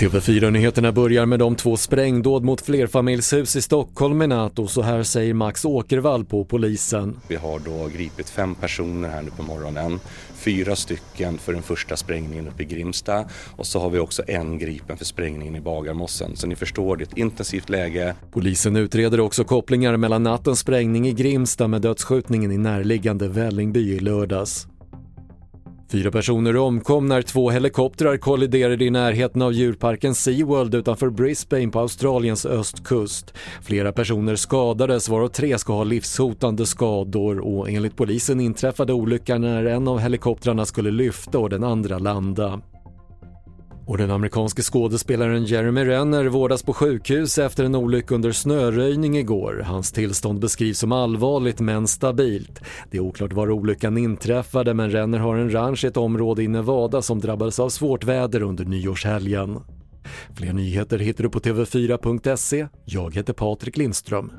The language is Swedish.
TV4-nyheterna börjar med de två sprängdåd mot flerfamiljshus i Stockholm i natt och så här säger Max Åkervall på polisen. Vi har då gripit fem personer här nu på morgonen. Fyra stycken för den första sprängningen uppe i Grimsta och så har vi också en gripen för sprängningen i Bagarmossen. Så ni förstår, det är ett intensivt läge. Polisen utreder också kopplingar mellan nattens sprängning i Grimsta med dödsskjutningen i närliggande Vällingby i lördags. Fyra personer omkom när två helikoptrar kolliderade i närheten av djurparken SeaWorld utanför Brisbane på Australiens östkust. Flera personer skadades varav tre ska ha livshotande skador och enligt polisen inträffade olyckan när en av helikoptrarna skulle lyfta och den andra landa. Och den amerikanske skådespelaren Jeremy Renner vårdas på sjukhus efter en olycka under snöröjning igår. Hans tillstånd beskrivs som allvarligt men stabilt. Det är oklart var olyckan inträffade men Renner har en ranch i ett område i Nevada som drabbades av svårt väder under nyårshelgen. Fler nyheter hittar du på TV4.se. Jag heter Patrik Lindström.